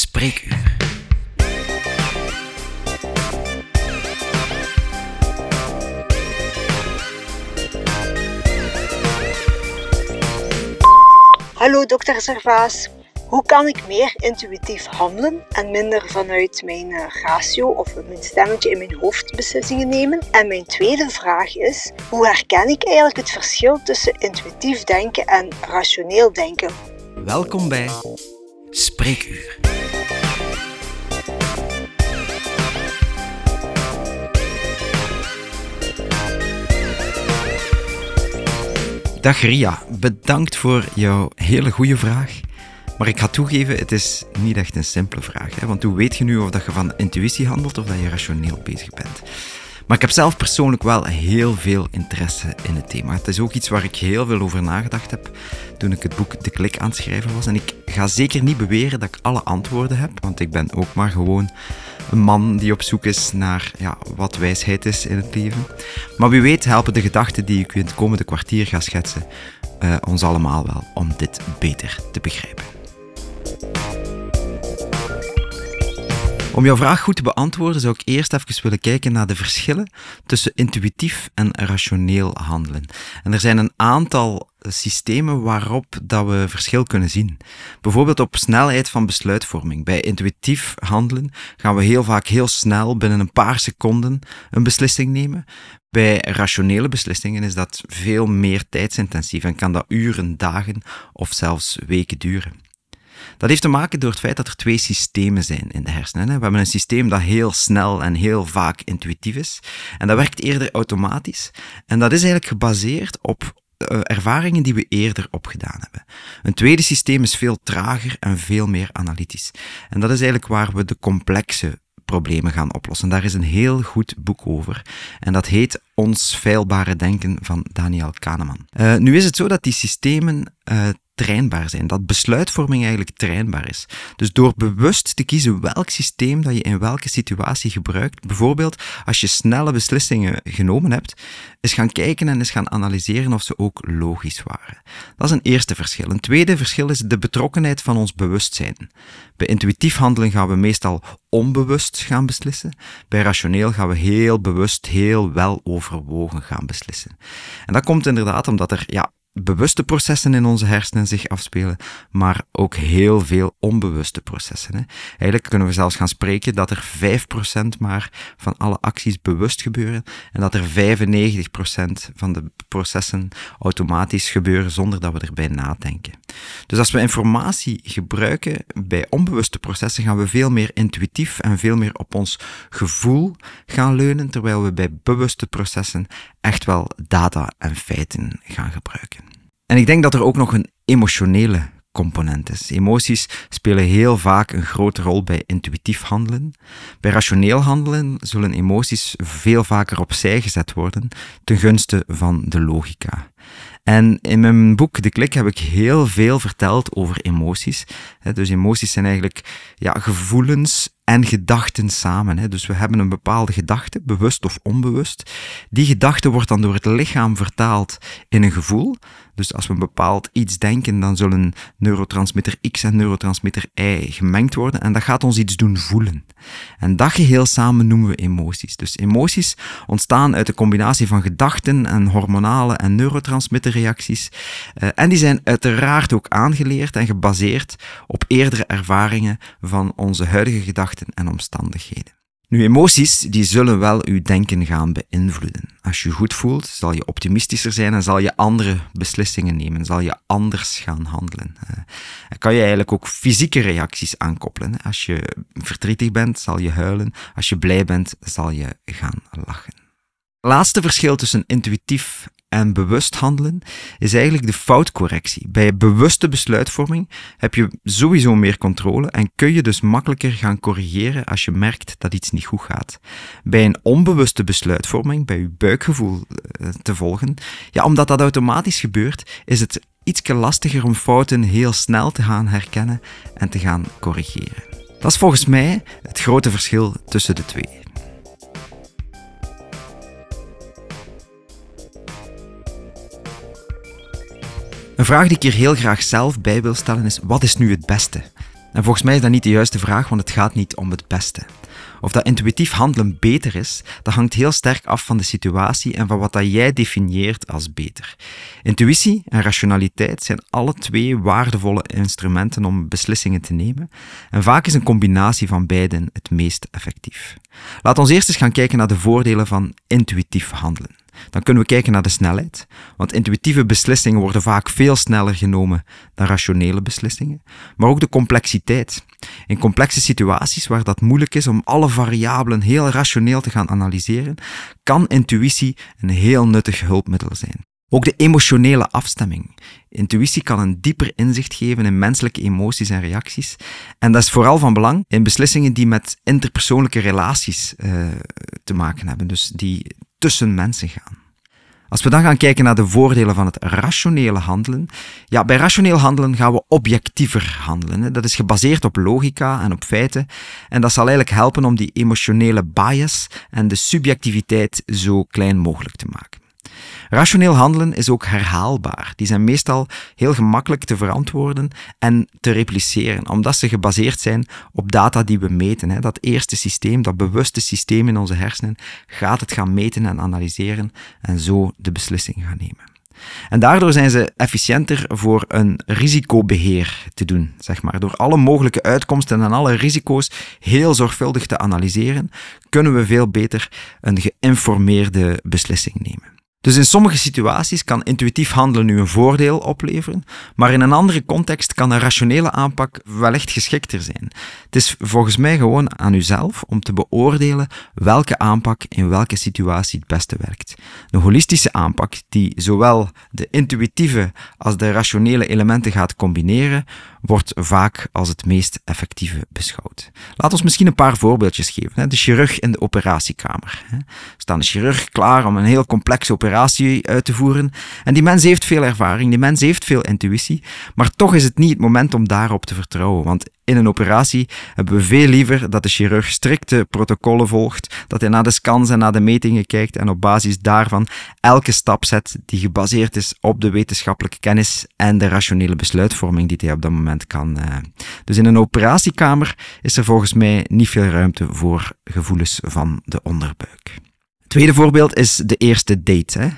Spreekuur. Hallo dokter Servaas. Hoe kan ik meer intuïtief handelen en minder vanuit mijn eh, ratio of mijn stemmetje in mijn hoofd beslissingen nemen? En mijn tweede vraag is, hoe herken ik eigenlijk het verschil tussen intuïtief denken en rationeel denken? Welkom bij Spreekuur. Dag Ria, bedankt voor jouw hele goede vraag. Maar ik ga toegeven, het is niet echt een simpele vraag. Hè? Want hoe weet je nu of dat je van intuïtie handelt of dat je rationeel bezig bent? Maar ik heb zelf persoonlijk wel heel veel interesse in het thema. Het is ook iets waar ik heel veel over nagedacht heb toen ik het boek De Klik aan het schrijven was. En ik ga zeker niet beweren dat ik alle antwoorden heb, want ik ben ook maar gewoon een man die op zoek is naar ja, wat wijsheid is in het leven. Maar wie weet helpen de gedachten die ik u in het komende kwartier ga schetsen uh, ons allemaal wel om dit beter te begrijpen. Om jouw vraag goed te beantwoorden zou ik eerst even willen kijken naar de verschillen tussen intuïtief en rationeel handelen. En er zijn een aantal systemen waarop dat we verschil kunnen zien. Bijvoorbeeld op snelheid van besluitvorming. Bij intuïtief handelen gaan we heel vaak heel snel binnen een paar seconden een beslissing nemen. Bij rationele beslissingen is dat veel meer tijdsintensief en kan dat uren, dagen of zelfs weken duren. Dat heeft te maken door het feit dat er twee systemen zijn in de hersenen. We hebben een systeem dat heel snel en heel vaak intuïtief is. En dat werkt eerder automatisch. En dat is eigenlijk gebaseerd op ervaringen die we eerder opgedaan hebben. Een tweede systeem is veel trager en veel meer analytisch. En dat is eigenlijk waar we de complexe problemen gaan oplossen. Daar is een heel goed boek over. En dat heet Ons feilbare denken van Daniel Kahneman. Uh, nu is het zo dat die systemen uh, trainbaar zijn. Dat besluitvorming eigenlijk trainbaar is. Dus door bewust te kiezen welk systeem dat je in welke situatie gebruikt, bijvoorbeeld als je snelle beslissingen genomen hebt, is gaan kijken en is gaan analyseren of ze ook logisch waren. Dat is een eerste verschil. Een tweede verschil is de betrokkenheid van ons bewustzijn. Bij intuïtief handelen gaan we meestal onbewust gaan beslissen. Bij rationeel gaan we heel bewust, heel wel overwogen gaan beslissen. En dat komt inderdaad omdat er ja, bewuste processen in onze hersenen zich afspelen, maar ook heel veel onbewuste processen. Hè. Eigenlijk kunnen we zelfs gaan spreken dat er 5% maar van alle acties bewust gebeuren en dat er 95% van de processen automatisch gebeuren zonder dat we erbij nadenken. Dus als we informatie gebruiken bij onbewuste processen, gaan we veel meer intuïtief en veel meer op ons gevoel gaan leunen, terwijl we bij bewuste processen echt wel data en feiten gaan gebruiken. En ik denk dat er ook nog een emotionele component is. Emoties spelen heel vaak een grote rol bij intuïtief handelen. Bij rationeel handelen zullen emoties veel vaker opzij gezet worden ten gunste van de logica. En in mijn boek De Klik heb ik heel veel verteld over emoties. Dus emoties zijn eigenlijk ja, gevoelens en gedachten samen. Dus we hebben een bepaalde gedachte, bewust of onbewust. Die gedachte wordt dan door het lichaam vertaald in een gevoel. Dus als we een bepaald iets denken, dan zullen neurotransmitter X en neurotransmitter Y gemengd worden en dat gaat ons iets doen voelen. En dat geheel samen noemen we emoties. Dus emoties ontstaan uit de combinatie van gedachten en hormonale en neurotransmitterreacties. Uh, en die zijn uiteraard ook aangeleerd en gebaseerd op eerdere ervaringen van onze huidige gedachten en omstandigheden. Nu, emoties die zullen wel uw denken gaan beïnvloeden. Als je je goed voelt, zal je optimistischer zijn en zal je andere beslissingen nemen, zal je anders gaan handelen. En kan je eigenlijk ook fysieke reacties aankoppelen. Als je verdrietig bent, zal je huilen. Als je blij bent, zal je gaan lachen. Laatste verschil tussen intuïtief en bewust handelen is eigenlijk de foutcorrectie. Bij bewuste besluitvorming heb je sowieso meer controle en kun je dus makkelijker gaan corrigeren als je merkt dat iets niet goed gaat. Bij een onbewuste besluitvorming, bij je buikgevoel eh, te volgen, ja, omdat dat automatisch gebeurt, is het iets lastiger om fouten heel snel te gaan herkennen en te gaan corrigeren. Dat is volgens mij het grote verschil tussen de twee. Vraag die ik hier heel graag zelf bij wil stellen is: wat is nu het beste? En volgens mij is dat niet de juiste vraag, want het gaat niet om het beste. Of dat intuïtief handelen beter is, dat hangt heel sterk af van de situatie en van wat dat jij definieert als beter. Intuïtie en rationaliteit zijn alle twee waardevolle instrumenten om beslissingen te nemen. En vaak is een combinatie van beiden het meest effectief. Laat ons eerst eens gaan kijken naar de voordelen van intuïtief handelen. Dan kunnen we kijken naar de snelheid, want intuïtieve beslissingen worden vaak veel sneller genomen dan rationele beslissingen, maar ook de complexiteit. In complexe situaties waar dat moeilijk is om alle variabelen heel rationeel te gaan analyseren, kan intuïtie een heel nuttig hulpmiddel zijn. Ook de emotionele afstemming. Intuïtie kan een dieper inzicht geven in menselijke emoties en reacties. En dat is vooral van belang in beslissingen die met interpersoonlijke relaties uh, te maken hebben, dus die tussen mensen gaan. Als we dan gaan kijken naar de voordelen van het rationele handelen, ja, bij rationeel handelen gaan we objectiever handelen. Dat is gebaseerd op logica en op feiten. En dat zal eigenlijk helpen om die emotionele bias en de subjectiviteit zo klein mogelijk te maken. Rationeel handelen is ook herhaalbaar. Die zijn meestal heel gemakkelijk te verantwoorden en te repliceren, omdat ze gebaseerd zijn op data die we meten. Dat eerste systeem, dat bewuste systeem in onze hersenen, gaat het gaan meten en analyseren en zo de beslissing gaan nemen. En daardoor zijn ze efficiënter voor een risicobeheer te doen, zeg maar. Door alle mogelijke uitkomsten en alle risico's heel zorgvuldig te analyseren, kunnen we veel beter een geïnformeerde beslissing nemen. Dus in sommige situaties kan intuïtief handelen nu een voordeel opleveren, maar in een andere context kan een rationele aanpak wellicht geschikter zijn. Het is volgens mij gewoon aan uzelf om te beoordelen welke aanpak in welke situatie het beste werkt. Een holistische aanpak die zowel de intuïtieve als de rationele elementen gaat combineren, wordt vaak als het meest effectieve beschouwd. Laat ons misschien een paar voorbeeldjes geven. De chirurg in de operatiekamer. Er staat een chirurg klaar om een heel complexe operatie uit te voeren. En die mens heeft veel ervaring, die mens heeft veel intuïtie, maar toch is het niet het moment om daarop te vertrouwen. Want in een operatie hebben we veel liever dat de chirurg strikte protocollen volgt, dat hij naar de scans en naar de metingen kijkt en op basis daarvan elke stap zet die gebaseerd is op de wetenschappelijke kennis en de rationele besluitvorming die hij op dat moment kan. Uh. Dus in een operatiekamer is er volgens mij niet veel ruimte voor gevoelens van de onderbuik. Tweede voorbeeld is de eerste date. Hè.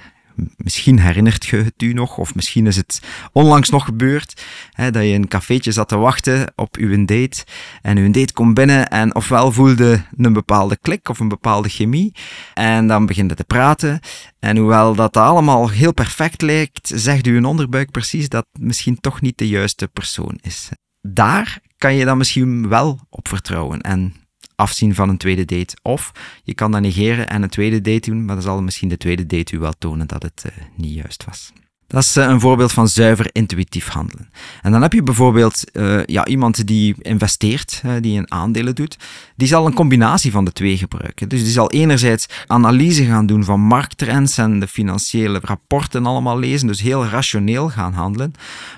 Misschien herinnert je het u nog, of misschien is het onlangs nog gebeurd, hè, dat je in een cafeetje zat te wachten op uw date. En uw date komt binnen en ofwel voelde een bepaalde klik of een bepaalde chemie. En dan begint het te praten. En hoewel dat allemaal heel perfect lijkt, zegt uw onderbuik precies dat misschien toch niet de juiste persoon is. Daar kan je dan misschien wel op vertrouwen. En afzien van een tweede date. Of je kan dat negeren en een tweede date doen, maar dan zal misschien de tweede date u wel tonen dat het uh, niet juist was. Dat is eh, een voorbeeld van zuiver intuïtief handelen. En dan heb je bijvoorbeeld uh, ja, iemand die investeert, die een aandelen doet. Die zal een combinatie van de twee gebruiken. Dus die zal enerzijds analyse gaan doen van markttrends en de financiële rapporten allemaal lezen. Dus heel rationeel gaan handelen.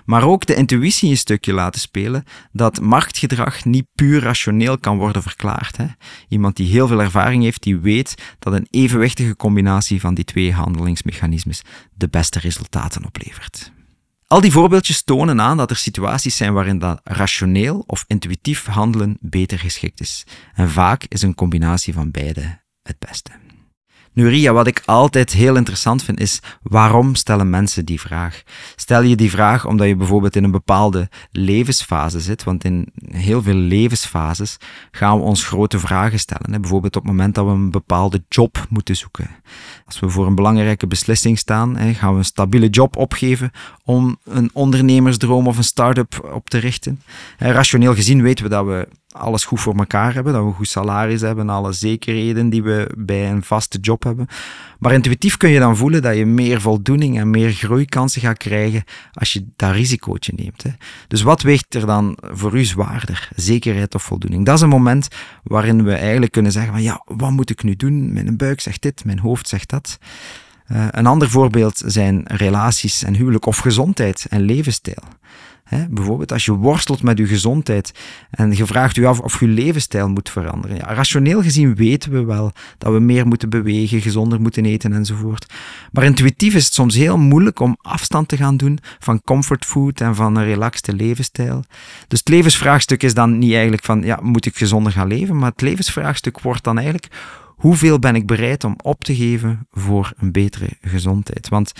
Maar ook de intuïtie een stukje laten spelen dat marktgedrag niet puur rationeel kan worden verklaard. Hè. Iemand die heel veel ervaring heeft, die weet dat een evenwichtige combinatie van die twee handelingsmechanismes de beste resultaten oplevert. Al die voorbeeldjes tonen aan dat er situaties zijn waarin dat rationeel of intuïtief handelen beter geschikt is. En vaak is een combinatie van beide het beste. Nu Ria, wat ik altijd heel interessant vind is waarom stellen mensen die vraag? Stel je die vraag omdat je bijvoorbeeld in een bepaalde levensfase zit, want in heel veel levensfases gaan we ons grote vragen stellen. Bijvoorbeeld op het moment dat we een bepaalde job moeten zoeken. Als we voor een belangrijke beslissing staan, gaan we een stabiele job opgeven om een ondernemersdroom of een start-up op te richten. Rationeel gezien weten we dat we alles goed voor elkaar hebben, dat we een goed salaris hebben, alle zekerheden die we bij een vaste job hebben. Maar intuïtief kun je dan voelen dat je meer voldoening en meer groeikansen gaat krijgen als je dat risicootje neemt. Hè. Dus wat weegt er dan voor u zwaarder? Zekerheid of voldoening? Dat is een moment waarin we eigenlijk kunnen zeggen van ja, wat moet ik nu doen? Mijn buik zegt dit, mijn hoofd zegt dat. Uh, een ander voorbeeld zijn relaties en huwelijk of gezondheid en levensstijl. Hè? Bijvoorbeeld als je worstelt met je gezondheid en je vraagt je af of je levensstijl moet veranderen. Ja, rationeel gezien weten we wel dat we meer moeten bewegen, gezonder moeten eten enzovoort. Maar intuïtief is het soms heel moeilijk om afstand te gaan doen van comfortfood en van een relaxte levensstijl. Dus het levensvraagstuk is dan niet eigenlijk van, ja, moet ik gezonder gaan leven? Maar het levensvraagstuk wordt dan eigenlijk, hoeveel ben ik bereid om op te geven voor een betere gezondheid? Want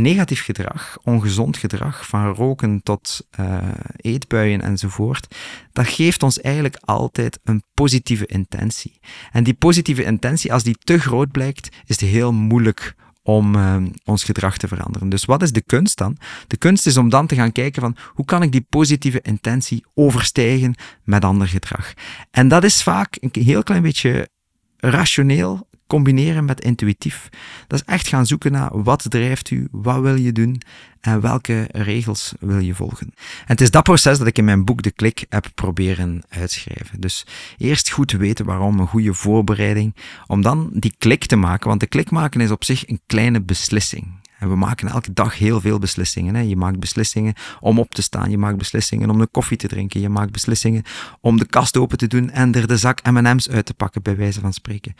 negatief gedrag, ongezond gedrag, van roken tot uh, eetbuien enzovoort, dat geeft ons eigenlijk altijd een positieve intentie. En die positieve intentie, als die te groot blijkt, is het heel moeilijk om uh, ons gedrag te veranderen. Dus wat is de kunst dan? De kunst is om dan te gaan kijken van hoe kan ik die positieve intentie overstijgen met ander gedrag. En dat is vaak een heel klein beetje rationeel combineren met intuïtief. Dat is echt gaan zoeken naar wat drijft u, wat wil je doen en welke regels wil je volgen. En het is dat proces dat ik in mijn boek De Klik heb proberen uitschrijven. Dus eerst goed weten waarom, een goede voorbereiding, om dan die klik te maken, want de klik maken is op zich een kleine beslissing. En we maken elke dag heel veel beslissingen. Hè. Je maakt beslissingen om op te staan. Je maakt beslissingen om een koffie te drinken. Je maakt beslissingen om de kast open te doen en er de zak M&M's uit te pakken, bij wijze van spreken.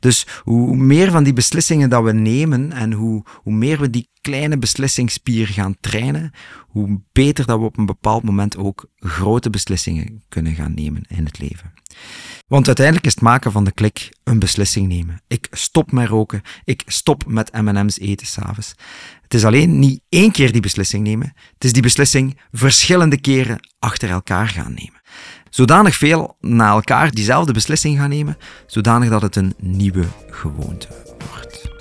Dus hoe meer van die beslissingen dat we nemen en hoe, hoe meer we die kleine beslissingsspier gaan trainen, hoe beter dat we op een bepaald moment ook grote beslissingen kunnen gaan nemen in het leven. Want uiteindelijk is het maken van de klik een beslissing nemen. Ik stop met roken, ik stop met M&M's eten s'avonds. Het is alleen niet één keer die beslissing nemen, het is die beslissing verschillende keren achter elkaar gaan nemen. Zodanig veel na elkaar diezelfde beslissing gaan nemen, zodanig dat het een nieuwe gewoonte wordt.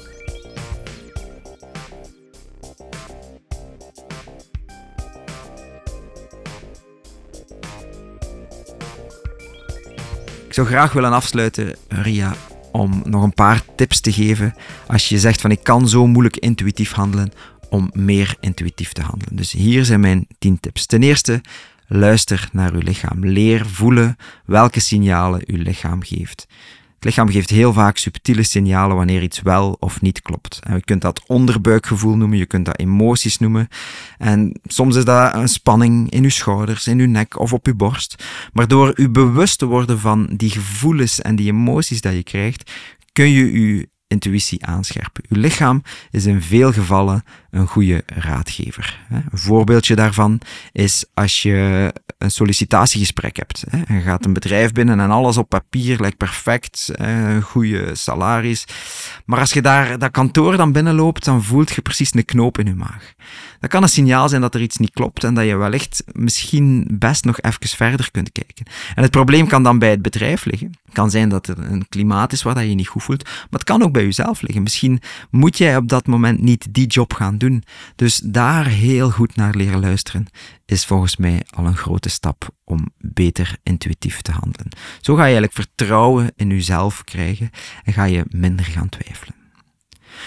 Zou graag willen afsluiten, Ria, om nog een paar tips te geven als je zegt van ik kan zo moeilijk intuïtief handelen, om meer intuïtief te handelen. Dus hier zijn mijn 10 tips. Ten eerste, luister naar uw lichaam. Leer voelen welke signalen uw lichaam geeft. Het lichaam geeft heel vaak subtiele signalen wanneer iets wel of niet klopt. En je kunt dat onderbuikgevoel noemen, je kunt dat emoties noemen. En soms is dat een spanning in uw schouders, in uw nek of op uw borst. Maar door u bewust te worden van die gevoelens en die emoties dat je krijgt, kun je uw intuïtie aanscherpen. Uw lichaam is in veel gevallen een goede raadgever. Een voorbeeldje daarvan is als je een sollicitatiegesprek hebt. Je gaat een bedrijf binnen en alles op papier lijkt perfect, een goede salaris. Maar als je daar dat kantoor dan binnenloopt, dan voelt je precies een knoop in je maag. Dat kan een signaal zijn dat er iets niet klopt en dat je wellicht misschien best nog even verder kunt kijken. En het probleem kan dan bij het bedrijf liggen. Het kan zijn dat er een klimaat is waar je niet goed voelt, maar het kan ook bij jezelf liggen. Misschien moet jij op dat moment niet die job gaan doen. Dus daar heel goed naar leren luisteren is volgens mij al een grote stap om beter intuïtief te handelen. Zo ga je eigenlijk vertrouwen in jezelf krijgen en ga je minder gaan twijfelen.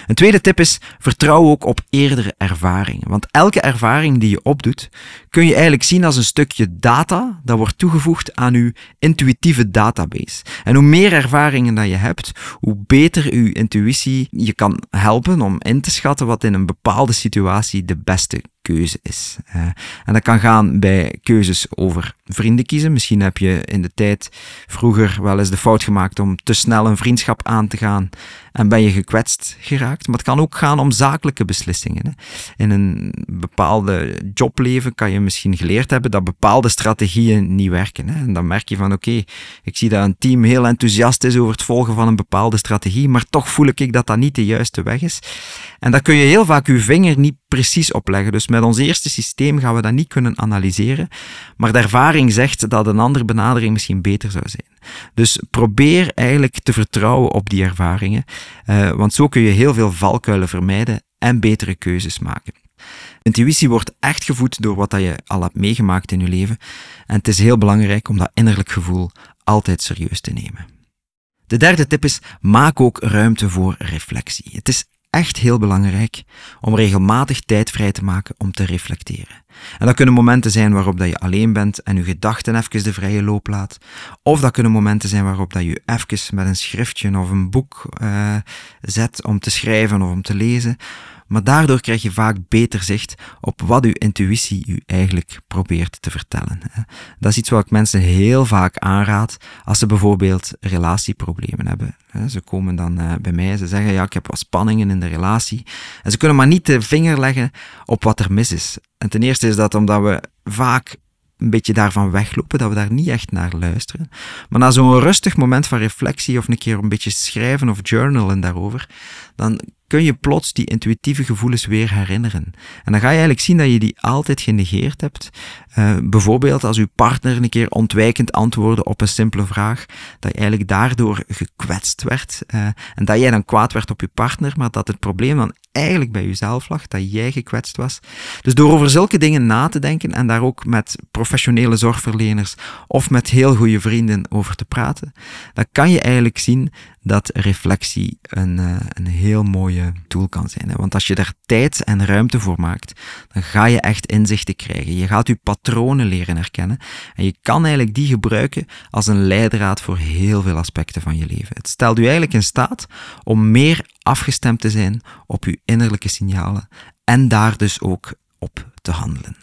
Een tweede tip is, vertrouw ook op eerdere ervaringen. Want elke ervaring die je opdoet, kun je eigenlijk zien als een stukje data dat wordt toegevoegd aan je intuïtieve database. En hoe meer ervaringen dat je hebt, hoe beter je intuïtie je kan helpen om in te schatten wat in een bepaalde situatie de beste keuze is. Uh, en dat kan gaan bij keuzes over vrienden kiezen. Misschien heb je in de tijd vroeger wel eens de fout gemaakt om te snel een vriendschap aan te gaan en ben je gekwetst geraakt. Maar het kan ook gaan om zakelijke beslissingen. Hè. In een bepaalde jobleven kan je misschien geleerd hebben dat bepaalde strategieën niet werken. Hè. En dan merk je van oké, ik zie dat een team heel enthousiast is over het volgen van een bepaalde strategie, maar toch voel ik dat dat niet de juiste weg is. En daar kun je heel vaak je vinger niet precies opleggen. Dus met ons eerste systeem gaan we dat niet kunnen analyseren. Maar de ervaring zegt dat een andere benadering misschien beter zou zijn. Dus probeer eigenlijk te vertrouwen op die ervaringen. Uh, want zo kun je heel veel valkuilen vermijden en betere keuzes maken. Intuïtie wordt echt gevoed door wat je al hebt meegemaakt in je leven. En het is heel belangrijk om dat innerlijk gevoel altijd serieus te nemen. De derde tip is: maak ook ruimte voor reflectie. Het is echt heel belangrijk om regelmatig tijd vrij te maken om te reflecteren. En dat kunnen momenten zijn waarop dat je alleen bent en je gedachten even de vrije loop laat. Of dat kunnen momenten zijn waarop dat je even met een schriftje of een boek uh, zet om te schrijven of om te lezen. Maar daardoor krijg je vaak beter zicht op wat uw intuïtie u eigenlijk probeert te vertellen. Dat is iets wat ik mensen heel vaak aanraad als ze bijvoorbeeld relatieproblemen hebben. Ze komen dan eh, bij mij, ze zeggen ja, ik heb wat spanningen in de relatie. En ze kunnen maar niet de vinger leggen op wat er mis is. En ten eerste is dat omdat we vaak een beetje daarvan weglopen, dat we daar niet echt naar luisteren. Maar na zo'n rustig moment van reflectie of een keer een beetje schrijven of journalen daarover, dan kun je plots die intuïtieve gevoelens weer herinneren. En dan ga je eigenlijk zien dat je die altijd genegeerd hebt. Uh, bijvoorbeeld als uw partner een keer ontwijkend antwoordde op een simpele vraag, dat je eigenlijk daardoor gekwetst werd uh, en dat jij dan kwaad werd op je partner, maar dat het probleem dan eigenlijk bij jezelf lag, dat jij gekwetst was. Dus door over zulke dingen na te denken en daar ook met professionele zorgverleners of met heel goede vrienden over te praten, dan kan je eigenlijk zien dat reflectie een, uh, een heel mooie tool kan zijn. Want als je daar tijd en ruimte voor maakt, dan ga je echt inzichten krijgen. Je gaat je patronen leren herkennen en je kan eigenlijk die gebruiken als een leidraad voor heel veel aspecten van je leven. Het stelt u eigenlijk in staat om meer afgestemd te zijn op uw innerlijke signalen en daar dus ook op te handelen.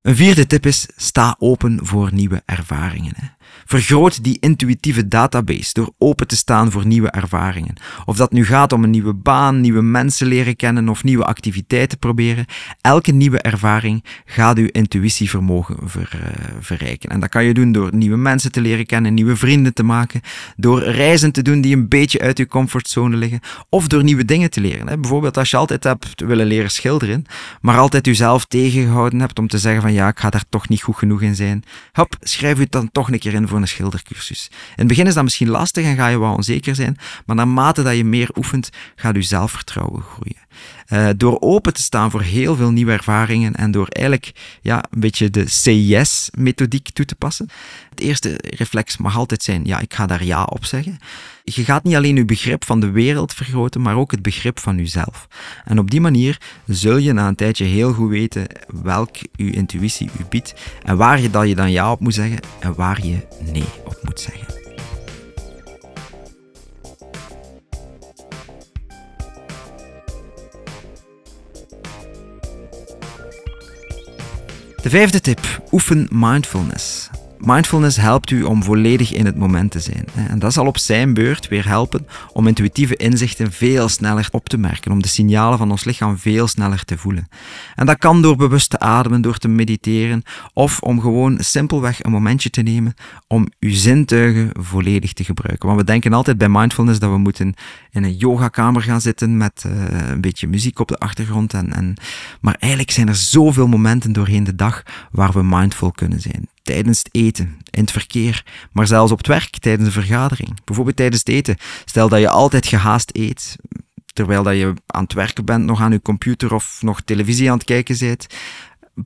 Een vierde tip is: sta open voor nieuwe ervaringen. Vergroot die intuïtieve database door open te staan voor nieuwe ervaringen. Of dat nu gaat om een nieuwe baan, nieuwe mensen leren kennen of nieuwe activiteiten proberen. Elke nieuwe ervaring gaat uw intuïtievermogen ver, uh, verrijken. En dat kan je doen door nieuwe mensen te leren kennen, nieuwe vrienden te maken, door reizen te doen die een beetje uit uw comfortzone liggen, of door nieuwe dingen te leren. Hè. Bijvoorbeeld als je altijd hebt willen leren schilderen, maar altijd uzelf tegengehouden hebt om te zeggen van ja, ik ga daar toch niet goed genoeg in zijn. Hop, schrijf u dan toch een keer voor een schildercursus. In het begin is dat misschien lastig en ga je wel onzeker zijn, maar naarmate dat je meer oefent, gaat je zelfvertrouwen groeien. Uh, door open te staan voor heel veel nieuwe ervaringen en door eigenlijk ja, een beetje de CIS-methodiek toe te passen. Het eerste reflex mag altijd zijn, ja, ik ga daar ja op zeggen. Je gaat niet alleen je begrip van de wereld vergroten, maar ook het begrip van jezelf. En op die manier zul je na een tijdje heel goed weten welk je intuïtie u biedt en waar je dat je dan ja op moet zeggen en waar je nee op moet zeggen. De vijfde tip: oefen mindfulness. Mindfulness helpt u om volledig in het moment te zijn. En dat zal op zijn beurt weer helpen om intuïtieve inzichten veel sneller op te merken, om de signalen van ons lichaam veel sneller te voelen. En dat kan door bewust te ademen, door te mediteren of om gewoon simpelweg een momentje te nemen om uw zintuigen volledig te gebruiken. Want we denken altijd bij mindfulness dat we moeten in een yogakamer gaan zitten met uh, een beetje muziek op de achtergrond. En, en, maar eigenlijk zijn er zoveel momenten doorheen de dag waar we mindful kunnen zijn tijdens het eten, in het verkeer, maar zelfs op het werk, tijdens een vergadering. Bijvoorbeeld tijdens het eten. Stel dat je altijd gehaast eet, terwijl dat je aan het werken bent, nog aan je computer of nog televisie aan het kijken bent.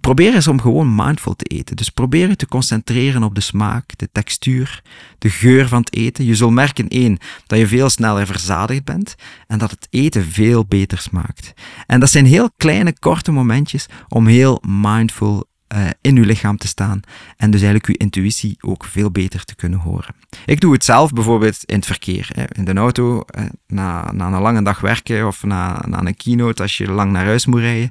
Probeer eens om gewoon mindful te eten. Dus probeer je te concentreren op de smaak, de textuur, de geur van het eten. Je zult merken, één, dat je veel sneller verzadigd bent en dat het eten veel beter smaakt. En dat zijn heel kleine, korte momentjes om heel mindful uh, in uw lichaam te staan en dus eigenlijk uw intuïtie ook veel beter te kunnen horen. Ik doe het zelf bijvoorbeeld in het verkeer, hè, in de auto, eh, na, na een lange dag werken of na, na een keynote als je lang naar huis moet rijden.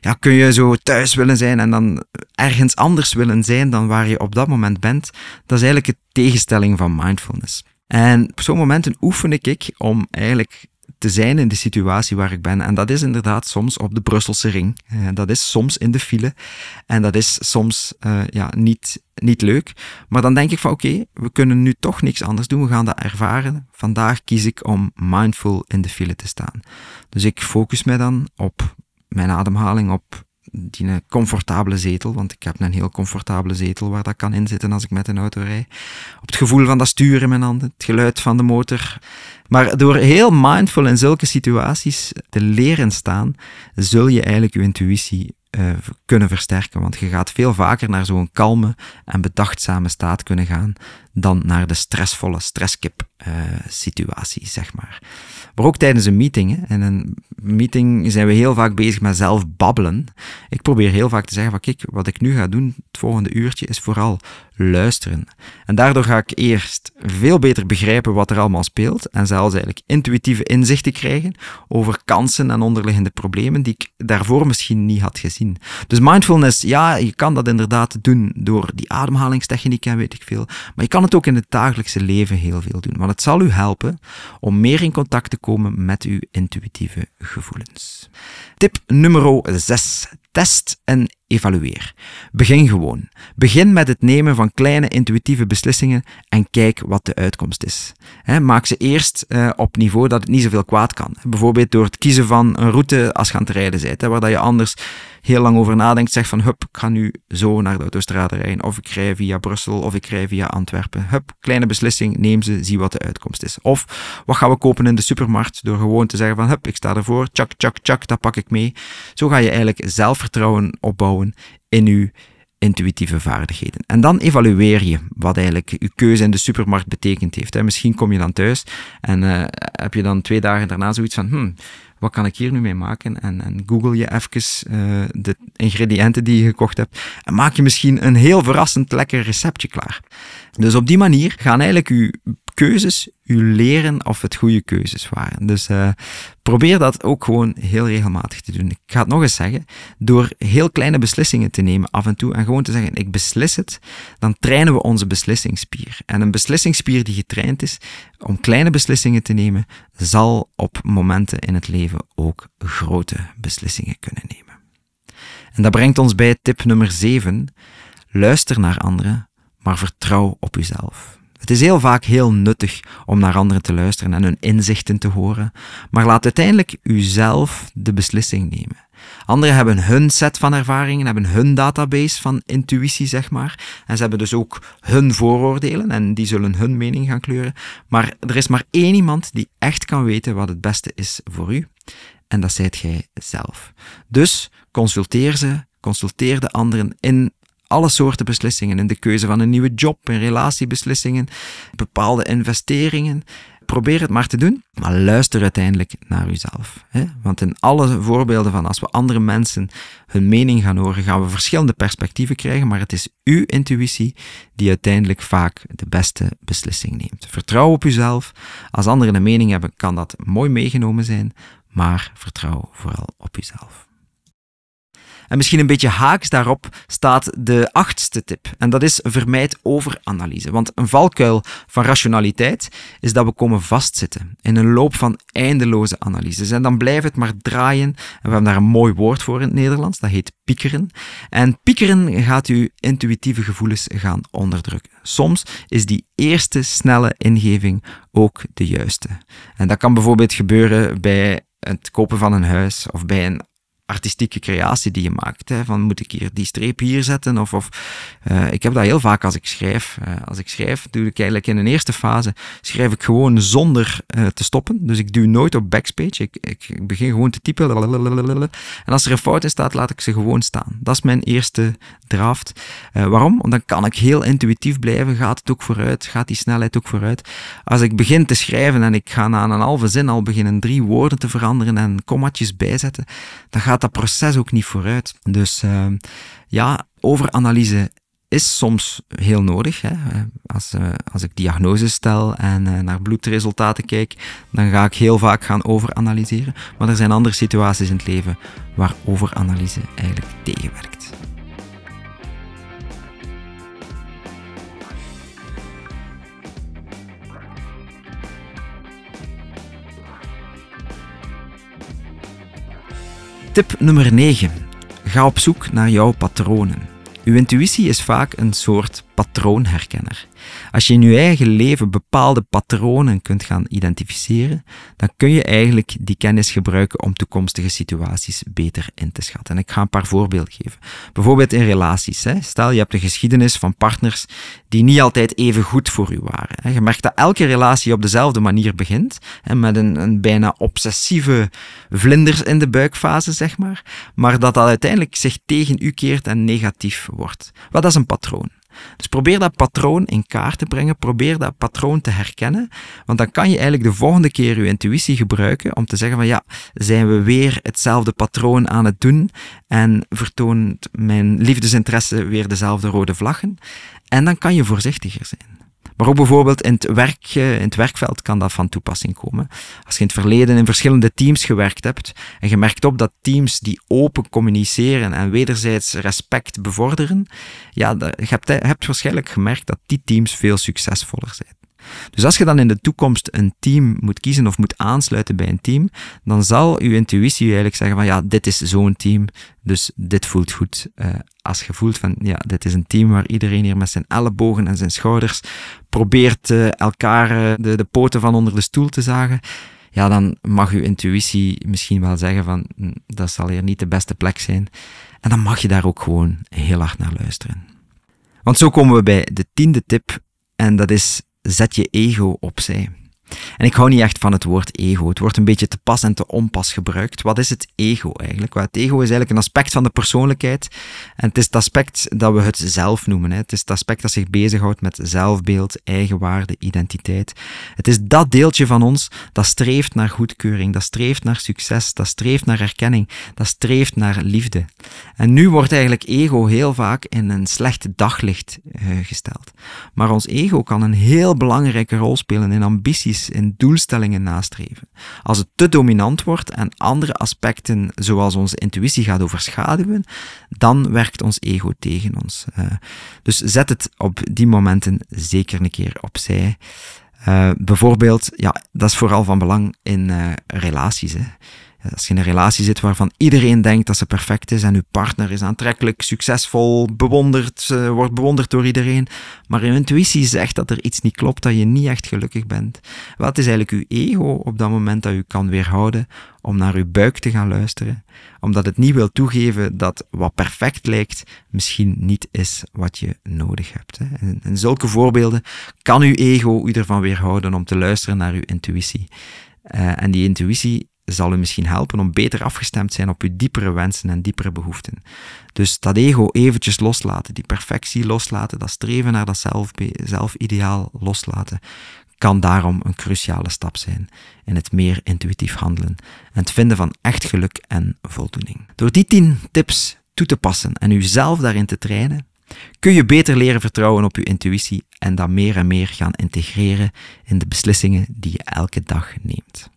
Ja, kun je zo thuis willen zijn en dan ergens anders willen zijn dan waar je op dat moment bent. Dat is eigenlijk de tegenstelling van mindfulness. En op zo'n momenten oefen ik om eigenlijk te zijn in de situatie waar ik ben. En dat is inderdaad soms op de Brusselse ring. Uh, dat is soms in de file. En dat is soms uh, ja, niet, niet leuk. Maar dan denk ik van oké, we kunnen nu toch niks anders doen. We gaan dat ervaren. Vandaag kies ik om mindful in de file te staan. Dus ik focus mij dan op mijn ademhaling, op die comfortabele zetel, want ik heb een heel comfortabele zetel waar dat kan inzitten als ik met een auto rijd. Op het gevoel van dat stuur in mijn handen, het geluid van de motor. Maar door heel mindful in zulke situaties te leren staan, zul je eigenlijk je intuïtie uh, kunnen versterken. Want je gaat veel vaker naar zo'n kalme en bedachtzame staat kunnen gaan dan naar de stressvolle stresskip uh, situatie, zeg maar. Maar ook tijdens een meeting. In een meeting zijn we heel vaak bezig met zelf babbelen. Ik probeer heel vaak te zeggen van kijk, wat ik nu ga doen het volgende uurtje is vooral luisteren. En daardoor ga ik eerst veel beter begrijpen wat er allemaal speelt en zelfs eigenlijk intuïtieve inzichten krijgen over kansen en onderliggende problemen die ik daarvoor misschien niet had gezien. Dus mindfulness, ja, je kan dat inderdaad doen door die ademhalingstechniek en weet ik veel, maar je kan het ook in het dagelijkse leven heel veel doen, want het zal u helpen om meer in contact te komen met uw intuïtieve gevoelens. Tip nummer 6. Test en evalueer. Begin gewoon. Begin met het nemen van kleine intuïtieve beslissingen en kijk wat de uitkomst is. maak ze eerst uh, op niveau dat het niet zoveel kwaad kan. Bijvoorbeeld door het kiezen van een route als je aan het rijden bent, waar dat je anders heel lang over nadenkt, zegt van hup, ik ga nu zo naar de autostrade rijden, of ik rij via Brussel, of ik rij via Antwerpen. Hup, kleine beslissing, neem ze, zie wat de uitkomst is. Of, wat gaan we kopen in de supermarkt? Door gewoon te zeggen van hup, ik sta ervoor, tjak, tjak, tjak, dat pak ik mee. Zo ga je eigenlijk zelfvertrouwen opbouwen in uw intuïtieve vaardigheden. En dan evalueer je wat eigenlijk uw keuze in de supermarkt betekend heeft. Misschien kom je dan thuis en uh, heb je dan twee dagen daarna zoiets van, hmm, wat kan ik hier nu mee maken? En, en google je even uh, de ingrediënten die je gekocht hebt en maak je misschien een heel verrassend lekker receptje klaar. Dus op die manier gaan eigenlijk uw keuzes u leren of het goede keuzes waren. Dus uh, probeer dat ook gewoon heel regelmatig te doen. Ik ga het nog eens zeggen. Door heel kleine beslissingen te nemen af en toe en gewoon te zeggen: ik beslis het, dan trainen we onze beslissingsspier. En een beslissingsspier die getraind is om kleine beslissingen te nemen, zal op momenten in het leven ook grote beslissingen kunnen nemen. En dat brengt ons bij tip nummer 7. Luister naar anderen, maar vertrouw op uzelf. Het is heel vaak heel nuttig om naar anderen te luisteren en hun inzichten te horen, maar laat uiteindelijk uzelf de beslissing nemen. Anderen hebben hun set van ervaringen, hebben hun database van intuïtie, zeg maar. En ze hebben dus ook hun vooroordelen en die zullen hun mening gaan kleuren. Maar er is maar één iemand die echt kan weten wat het beste is voor u. En dat zijt jij zelf. Dus consulteer ze, consulteer de anderen in alle soorten beslissingen. In de keuze van een nieuwe job, in relatiebeslissingen, bepaalde investeringen. Probeer het maar te doen, maar luister uiteindelijk naar uzelf. Want in alle voorbeelden van als we andere mensen hun mening gaan horen, gaan we verschillende perspectieven krijgen, maar het is uw intuïtie die uiteindelijk vaak de beste beslissing neemt. Vertrouw op uzelf. Als anderen een mening hebben, kan dat mooi meegenomen zijn, maar vertrouw vooral op uzelf. En misschien een beetje haaks daarop staat de achtste tip. En dat is vermijd overanalyse. Want een valkuil van rationaliteit is dat we komen vastzitten in een loop van eindeloze analyses. En dan blijft het maar draaien. En we hebben daar een mooi woord voor in het Nederlands. Dat heet piekeren. En piekeren gaat uw intuïtieve gevoelens gaan onderdrukken. Soms is die eerste snelle ingeving ook de juiste. En dat kan bijvoorbeeld gebeuren bij het kopen van een huis of bij een artistieke creatie die je maakt. Hè, van moet ik hier die streep hier zetten? Of, of uh, ik heb dat heel vaak als ik schrijf. Uh, als ik schrijf, doe ik eigenlijk in een eerste fase, schrijf ik gewoon zonder uh, te stoppen. Dus ik duw nooit op backspace. Ik, ik begin gewoon te typen. En als er een fout in staat, laat ik ze gewoon staan. Dat is mijn eerste draft. waarom? Want dan kan ik heel intuïtief blijven. Gaat het ook vooruit? Gaat die snelheid ook vooruit? Als ik begin te schrijven en ik ga na een halve zin al beginnen drie woorden te veranderen en kommatjes bijzetten, dan gaat dat proces ook niet vooruit. Dus uh, ja, overanalyse is soms heel nodig. Hè. Als, uh, als ik diagnoses stel en naar bloedresultaten kijk, dan ga ik heel vaak gaan overanalyseren. Maar er zijn andere situaties in het leven waar overanalyse eigenlijk tegenwerkt. Tip nummer 9. Ga op zoek naar jouw patronen. Uw intuïtie is vaak een soort patroonherkenner. Als je in je eigen leven bepaalde patronen kunt gaan identificeren, dan kun je eigenlijk die kennis gebruiken om toekomstige situaties beter in te schatten. En ik ga een paar voorbeelden geven. Bijvoorbeeld in relaties. Hè. Stel, je hebt een geschiedenis van partners die niet altijd even goed voor u waren. Je merkt dat elke relatie op dezelfde manier begint, met een, een bijna obsessieve vlinders in de buikfase, zeg maar, maar dat dat uiteindelijk zich tegen u keert en negatief wordt. Wat is een patroon? Dus probeer dat patroon in kaart te brengen, probeer dat patroon te herkennen, want dan kan je eigenlijk de volgende keer je intuïtie gebruiken om te zeggen van ja, zijn we weer hetzelfde patroon aan het doen en vertoont mijn liefdesinteresse weer dezelfde rode vlaggen. En dan kan je voorzichtiger zijn. Maar ook bijvoorbeeld in het, werk, eh, in het werkveld kan dat van toepassing komen. Als je in het verleden in verschillende teams gewerkt hebt en je merkt op dat teams die open communiceren en wederzijds respect bevorderen, ja, je hebt, hebt waarschijnlijk gemerkt dat die teams veel succesvoller zijn. Dus als je dan in de toekomst een team moet kiezen of moet aansluiten bij een team, dan zal je intuïtie eigenlijk zeggen van ja, dit is zo'n team, dus dit voelt goed. Uh, als je voelt van ja, dit is een team waar iedereen hier met zijn ellebogen en zijn schouders probeert uh, elkaar uh, de, de poten van onder de stoel te zagen, ja, dan mag je intuïtie misschien wel zeggen van hm, dat zal hier niet de beste plek zijn. En dan mag je daar ook gewoon heel hard naar luisteren. Want zo komen we bij de tiende tip en dat is zet je ego opzij. En ik hou niet echt van het woord ego. Het wordt een beetje te pas en te onpas gebruikt. Wat is het ego eigenlijk? Het ego is eigenlijk een aspect van de persoonlijkheid. En het is het aspect dat we het zelf noemen. Het is het aspect dat zich bezighoudt met zelfbeeld, eigenwaarde, identiteit. Het is dat deeltje van ons dat streeft naar goedkeuring, dat streeft naar succes, dat streeft naar erkenning, dat streeft naar liefde. En nu wordt eigenlijk ego heel vaak in een slecht daglicht uh, gesteld. Maar ons ego kan een heel belangrijke rol spelen in ambities in doelstellingen nastreven. Als het te dominant wordt en andere aspecten, zoals onze intuïtie, gaat overschaduwen, dan werkt ons ego tegen ons. Uh, dus zet het op die momenten zeker een keer opzij. Uh, bijvoorbeeld, ja, dat is vooral van belang in uh, relaties. Hè. Als je in een relatie zit waarvan iedereen denkt dat ze perfect is en uw partner is aantrekkelijk, succesvol, bewonderd, wordt bewonderd door iedereen, maar uw intuïtie zegt dat er iets niet klopt, dat je niet echt gelukkig bent. Wat is eigenlijk uw ego op dat moment dat u kan weerhouden om naar uw buik te gaan luisteren, omdat het niet wil toegeven dat wat perfect lijkt misschien niet is wat je nodig hebt. Hè. En zulke voorbeelden kan uw ego u ervan weerhouden om te luisteren naar uw intuïtie. Uh, en die intuïtie zal u misschien helpen om beter afgestemd te zijn op uw diepere wensen en diepere behoeften. Dus dat ego eventjes loslaten, die perfectie loslaten, dat streven naar dat zelf, zelfideaal loslaten, kan daarom een cruciale stap zijn in het meer intuïtief handelen en het vinden van echt geluk en voldoening. Door die tien tips toe te passen en uzelf daarin te trainen, kun je beter leren vertrouwen op je intuïtie en dat meer en meer gaan integreren in de beslissingen die je elke dag neemt.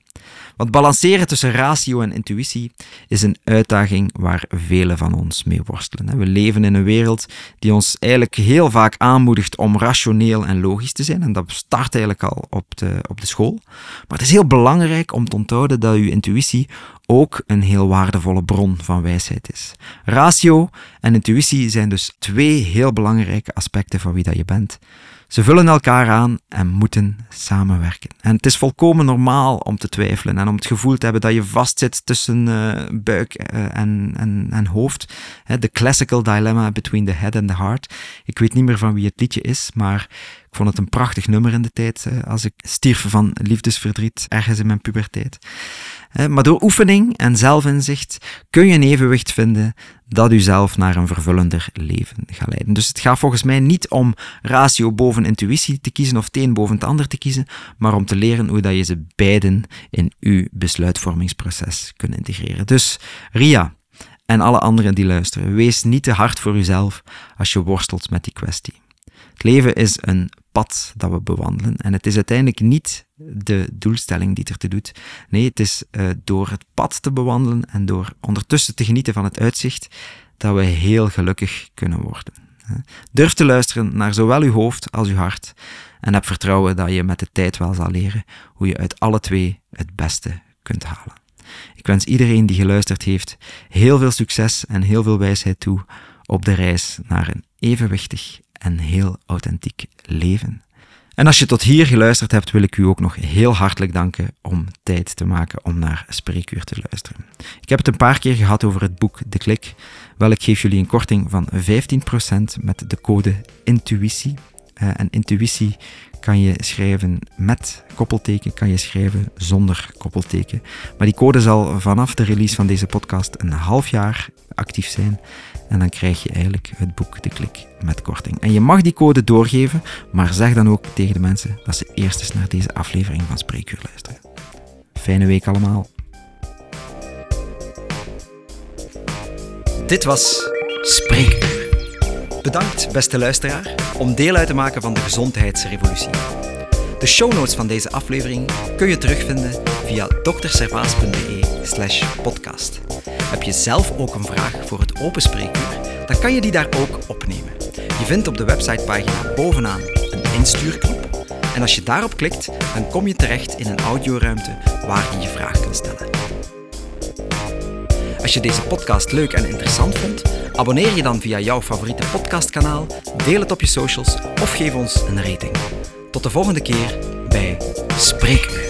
Want balanceren tussen ratio en intuïtie is een uitdaging waar velen van ons mee worstelen. We leven in een wereld die ons eigenlijk heel vaak aanmoedigt om rationeel en logisch te zijn. En dat start eigenlijk al op de, op de school. Maar het is heel belangrijk om te onthouden dat uw intuïtie ook een heel waardevolle bron van wijsheid is. Ratio en intuïtie zijn dus twee heel belangrijke aspecten van wie dat je bent. Ze vullen elkaar aan en moeten samenwerken. En het is volkomen normaal om te twijfelen en om het gevoel te hebben dat je vastzit tussen uh, buik uh, en, en, en hoofd. The classical dilemma between the head and the heart. Ik weet niet meer van wie het liedje is, maar ik vond het een prachtig nummer in de tijd als ik stierf van liefdesverdriet ergens in mijn puberteit. Maar door oefening en zelfinzicht kun je een evenwicht vinden dat u zelf naar een vervullender leven gaat leiden. Dus het gaat volgens mij niet om ratio boven intuïtie te kiezen of het boven het ander te kiezen, maar om te leren hoe dat je ze beiden in uw besluitvormingsproces kunt integreren. Dus Ria en alle anderen die luisteren, wees niet te hard voor uzelf als je worstelt met die kwestie. Het leven is een pad dat we bewandelen. En het is uiteindelijk niet de doelstelling die het ertoe doet. Nee, het is uh, door het pad te bewandelen en door ondertussen te genieten van het uitzicht, dat we heel gelukkig kunnen worden. Durf te luisteren naar zowel uw hoofd als uw hart. En heb vertrouwen dat je met de tijd wel zal leren hoe je uit alle twee het beste kunt halen. Ik wens iedereen die geluisterd heeft heel veel succes en heel veel wijsheid toe op de reis naar een evenwichtig en heel authentiek leven. En als je tot hier geluisterd hebt, wil ik u ook nog heel hartelijk danken om tijd te maken om naar Spreekuur te luisteren. Ik heb het een paar keer gehad over het boek De Klik. Wel, ik geef jullie een korting van 15% met de code INTUITIE. Uh, en intuïtie kan je schrijven met koppelteken, kan je schrijven zonder koppelteken. Maar die code zal vanaf de release van deze podcast een half jaar actief zijn. En dan krijg je eigenlijk het boek De Klik met korting. En je mag die code doorgeven, maar zeg dan ook tegen de mensen dat ze eerst eens naar deze aflevering van Spreekuur luisteren. Fijne week allemaal. Dit was Spreekuur. Bedankt, beste luisteraar, om deel uit te maken van de gezondheidsrevolutie. De show notes van deze aflevering kun je terugvinden via drservaas.be slash podcast. Heb je zelf ook een vraag voor het open spreekuur, dan kan je die daar ook opnemen. Je vindt op de websitepagina bovenaan een instuurknop en als je daarop klikt, dan kom je terecht in een audioruimte waar je je vraag kan stellen. Als je deze podcast leuk en interessant vond, abonneer je dan via jouw favoriete podcastkanaal, deel het op je socials of geef ons een rating. Tot de volgende keer bij Spreekuur.